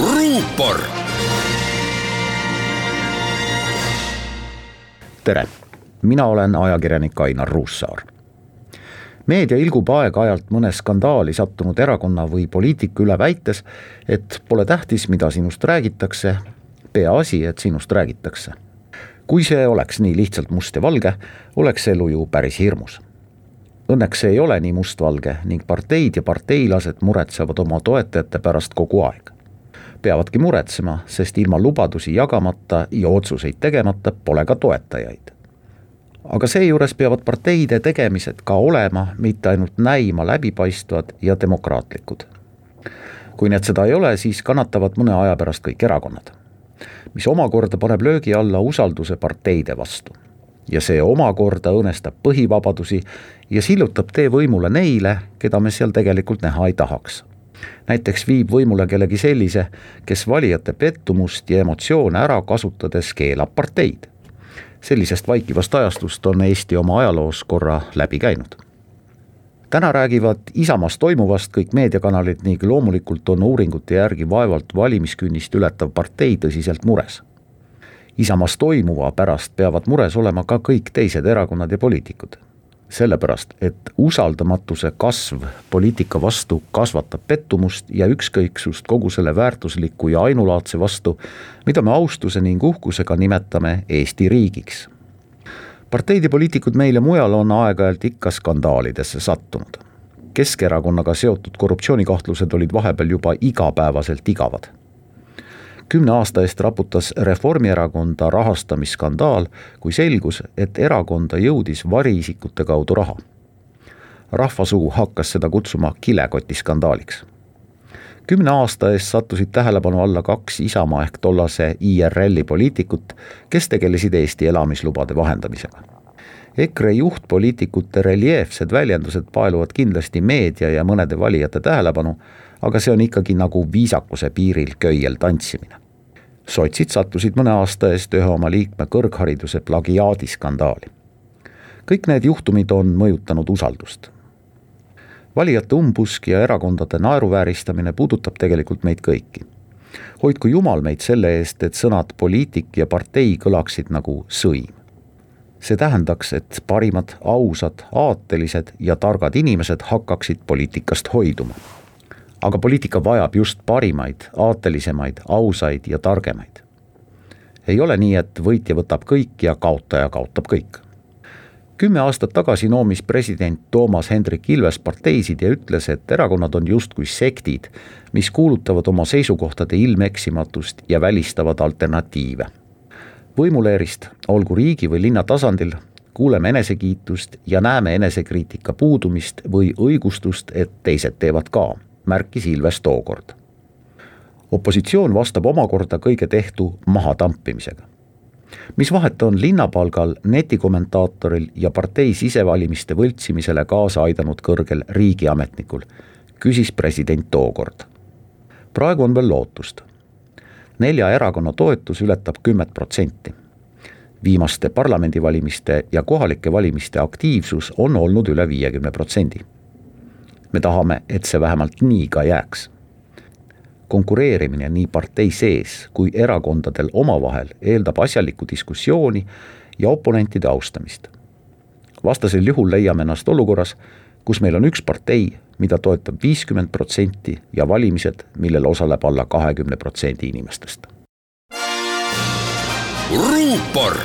ruupor. tere, mina olen ajakirjanik Ainar Ruussaar. meedia ilgub aeg-ajalt mõne skandaali sattunud erakonna või poliitiku üle väites, et pole tähtis, mida sinust räägitakse, peaasi, et sinust räägitakse. kui see oleks nii lihtsalt must ja valge, oleks elu ju päris hirmus Õnneks ei ole nii mustvalge ning parteid ja parteilased muretsevad oma toetajate pärast kogu aeg. Peavadki muretsema, sest ilma lubadusi jagamata ja otsuseid tegemata pole ka toetajaid. aga seejuures peavad parteide tegemised ka olema, mitte ainult näima läbipaistvad ja demokraatlikud. kui need seda ei ole, siis kannatavad mõne aja pärast kõik erakonnad, mis omakorda paneb löögi alla usalduse parteide vastu ja see omakorda õõnestab põhivabadusi ja sillutab tee võimule neile, keda me seal tegelikult näha ei tahaks. Näiteks viib võimule kellegi sellise, kes valijate pettumust ja emotsioone ära kasutades keelab parteid. sellisest vaikivast ajastust on Eesti oma ajaloos korra läbi käinud täna räägivad Isamaas toimuvast kõik meediakanalid ning loomulikult on uuringute järgi vaevalt valimiskünnist ületav partei tõsiselt mures Isamaas toimuva pärast peavad mures olema ka kõik teised erakonnad ja poliitikud. Sellepärast, et usaldamatuse kasv poliitika vastu kasvatab pettumust ja ükskõiksust kogu selle väärtusliku ja ainulaadse vastu, mida me austuse ning uhkusega nimetame Eesti riigiks. parteid ja poliitikud meil ja mujal on aeg-ajalt ikka skandaalidesse sattunud. Keskerakonnaga seotud korruptsioonikahtlused olid vahepeal juba igapäevaselt igavad kümne aasta eest raputas Reformierakonda rahastamisskandaal, kui selgus, et erakonda jõudis variisikute kaudu raha. rahvasuu hakkas seda kutsuma kilekotiskandaaliks. kümne aasta eest sattusid tähelepanu alla kaks Isamaa ehk tollase IRL-i poliitikut, kes tegelesid Eesti elamislubade vahendamisega EKRE juhtpoliitikute reljeefsed väljendused paeluvad kindlasti meedia ja mõnede valijate tähelepanu, aga see on ikkagi nagu viisakuse piiril köiel tantsimine. Sotsid sattusid mõne aasta eest ühe oma liikme kõrghariduse plagiaadiskandaali. kõik need juhtumid on mõjutanud usaldust. valijate umbusk ja erakondade naeruvääristamine puudutab tegelikult meid kõiki. hoidku jumal meid selle eest, et sõnad poliitik ja partei kõlaksid nagu sõim see tähendaks, et parimad, ausad, aatelised ja targad inimesed hakkaksid poliitikast hoiduma aga poliitika vajab just parimaid, aatelisemaid, ausaid ja targemaid. ei ole nii, et võitja võtab kõik ja kaotaja kaotab kõik. kümme aastat tagasi noomis president Toomas Hendrik Ilves parteisid ja ütles, et erakonnad on justkui sektid, mis kuulutavad oma seisukohtade ilmeksimatust ja välistavad alternatiive. võimuleerist, olgu riigi või linna tasandil, kuuleme enesekiitust ja näeme enesekriitika puudumist või õigustust, et teised teevad ka märkis Ilves tookord. opositsioon vastab omakorda kõige tehtu mahatampimisega. mis vahet on linnapalgal netikommentaatoril ja partei sisevalimiste võltsimisele kaasa aidanud kõrgel riigiametnikul, küsis president tookord. praegu on veel lootust. nelja erakonna toetus ületab kümmet protsenti viimaste parlamendivalimiste ja kohalike valimiste aktiivsus on olnud üle viiekümne protsendi me tahame, et see vähemalt nii ka jääks. konkureerimine nii partei sees kui erakondadel omavahel eeldab asjalikku diskussiooni ja oponentide austamist. vastasel juhul leiame ennast olukorras, kus meil on üks partei, mida toetab viiskümmend protsenti ja valimised, millel osaleb alla kahekümne protsendi inimestest. ruupor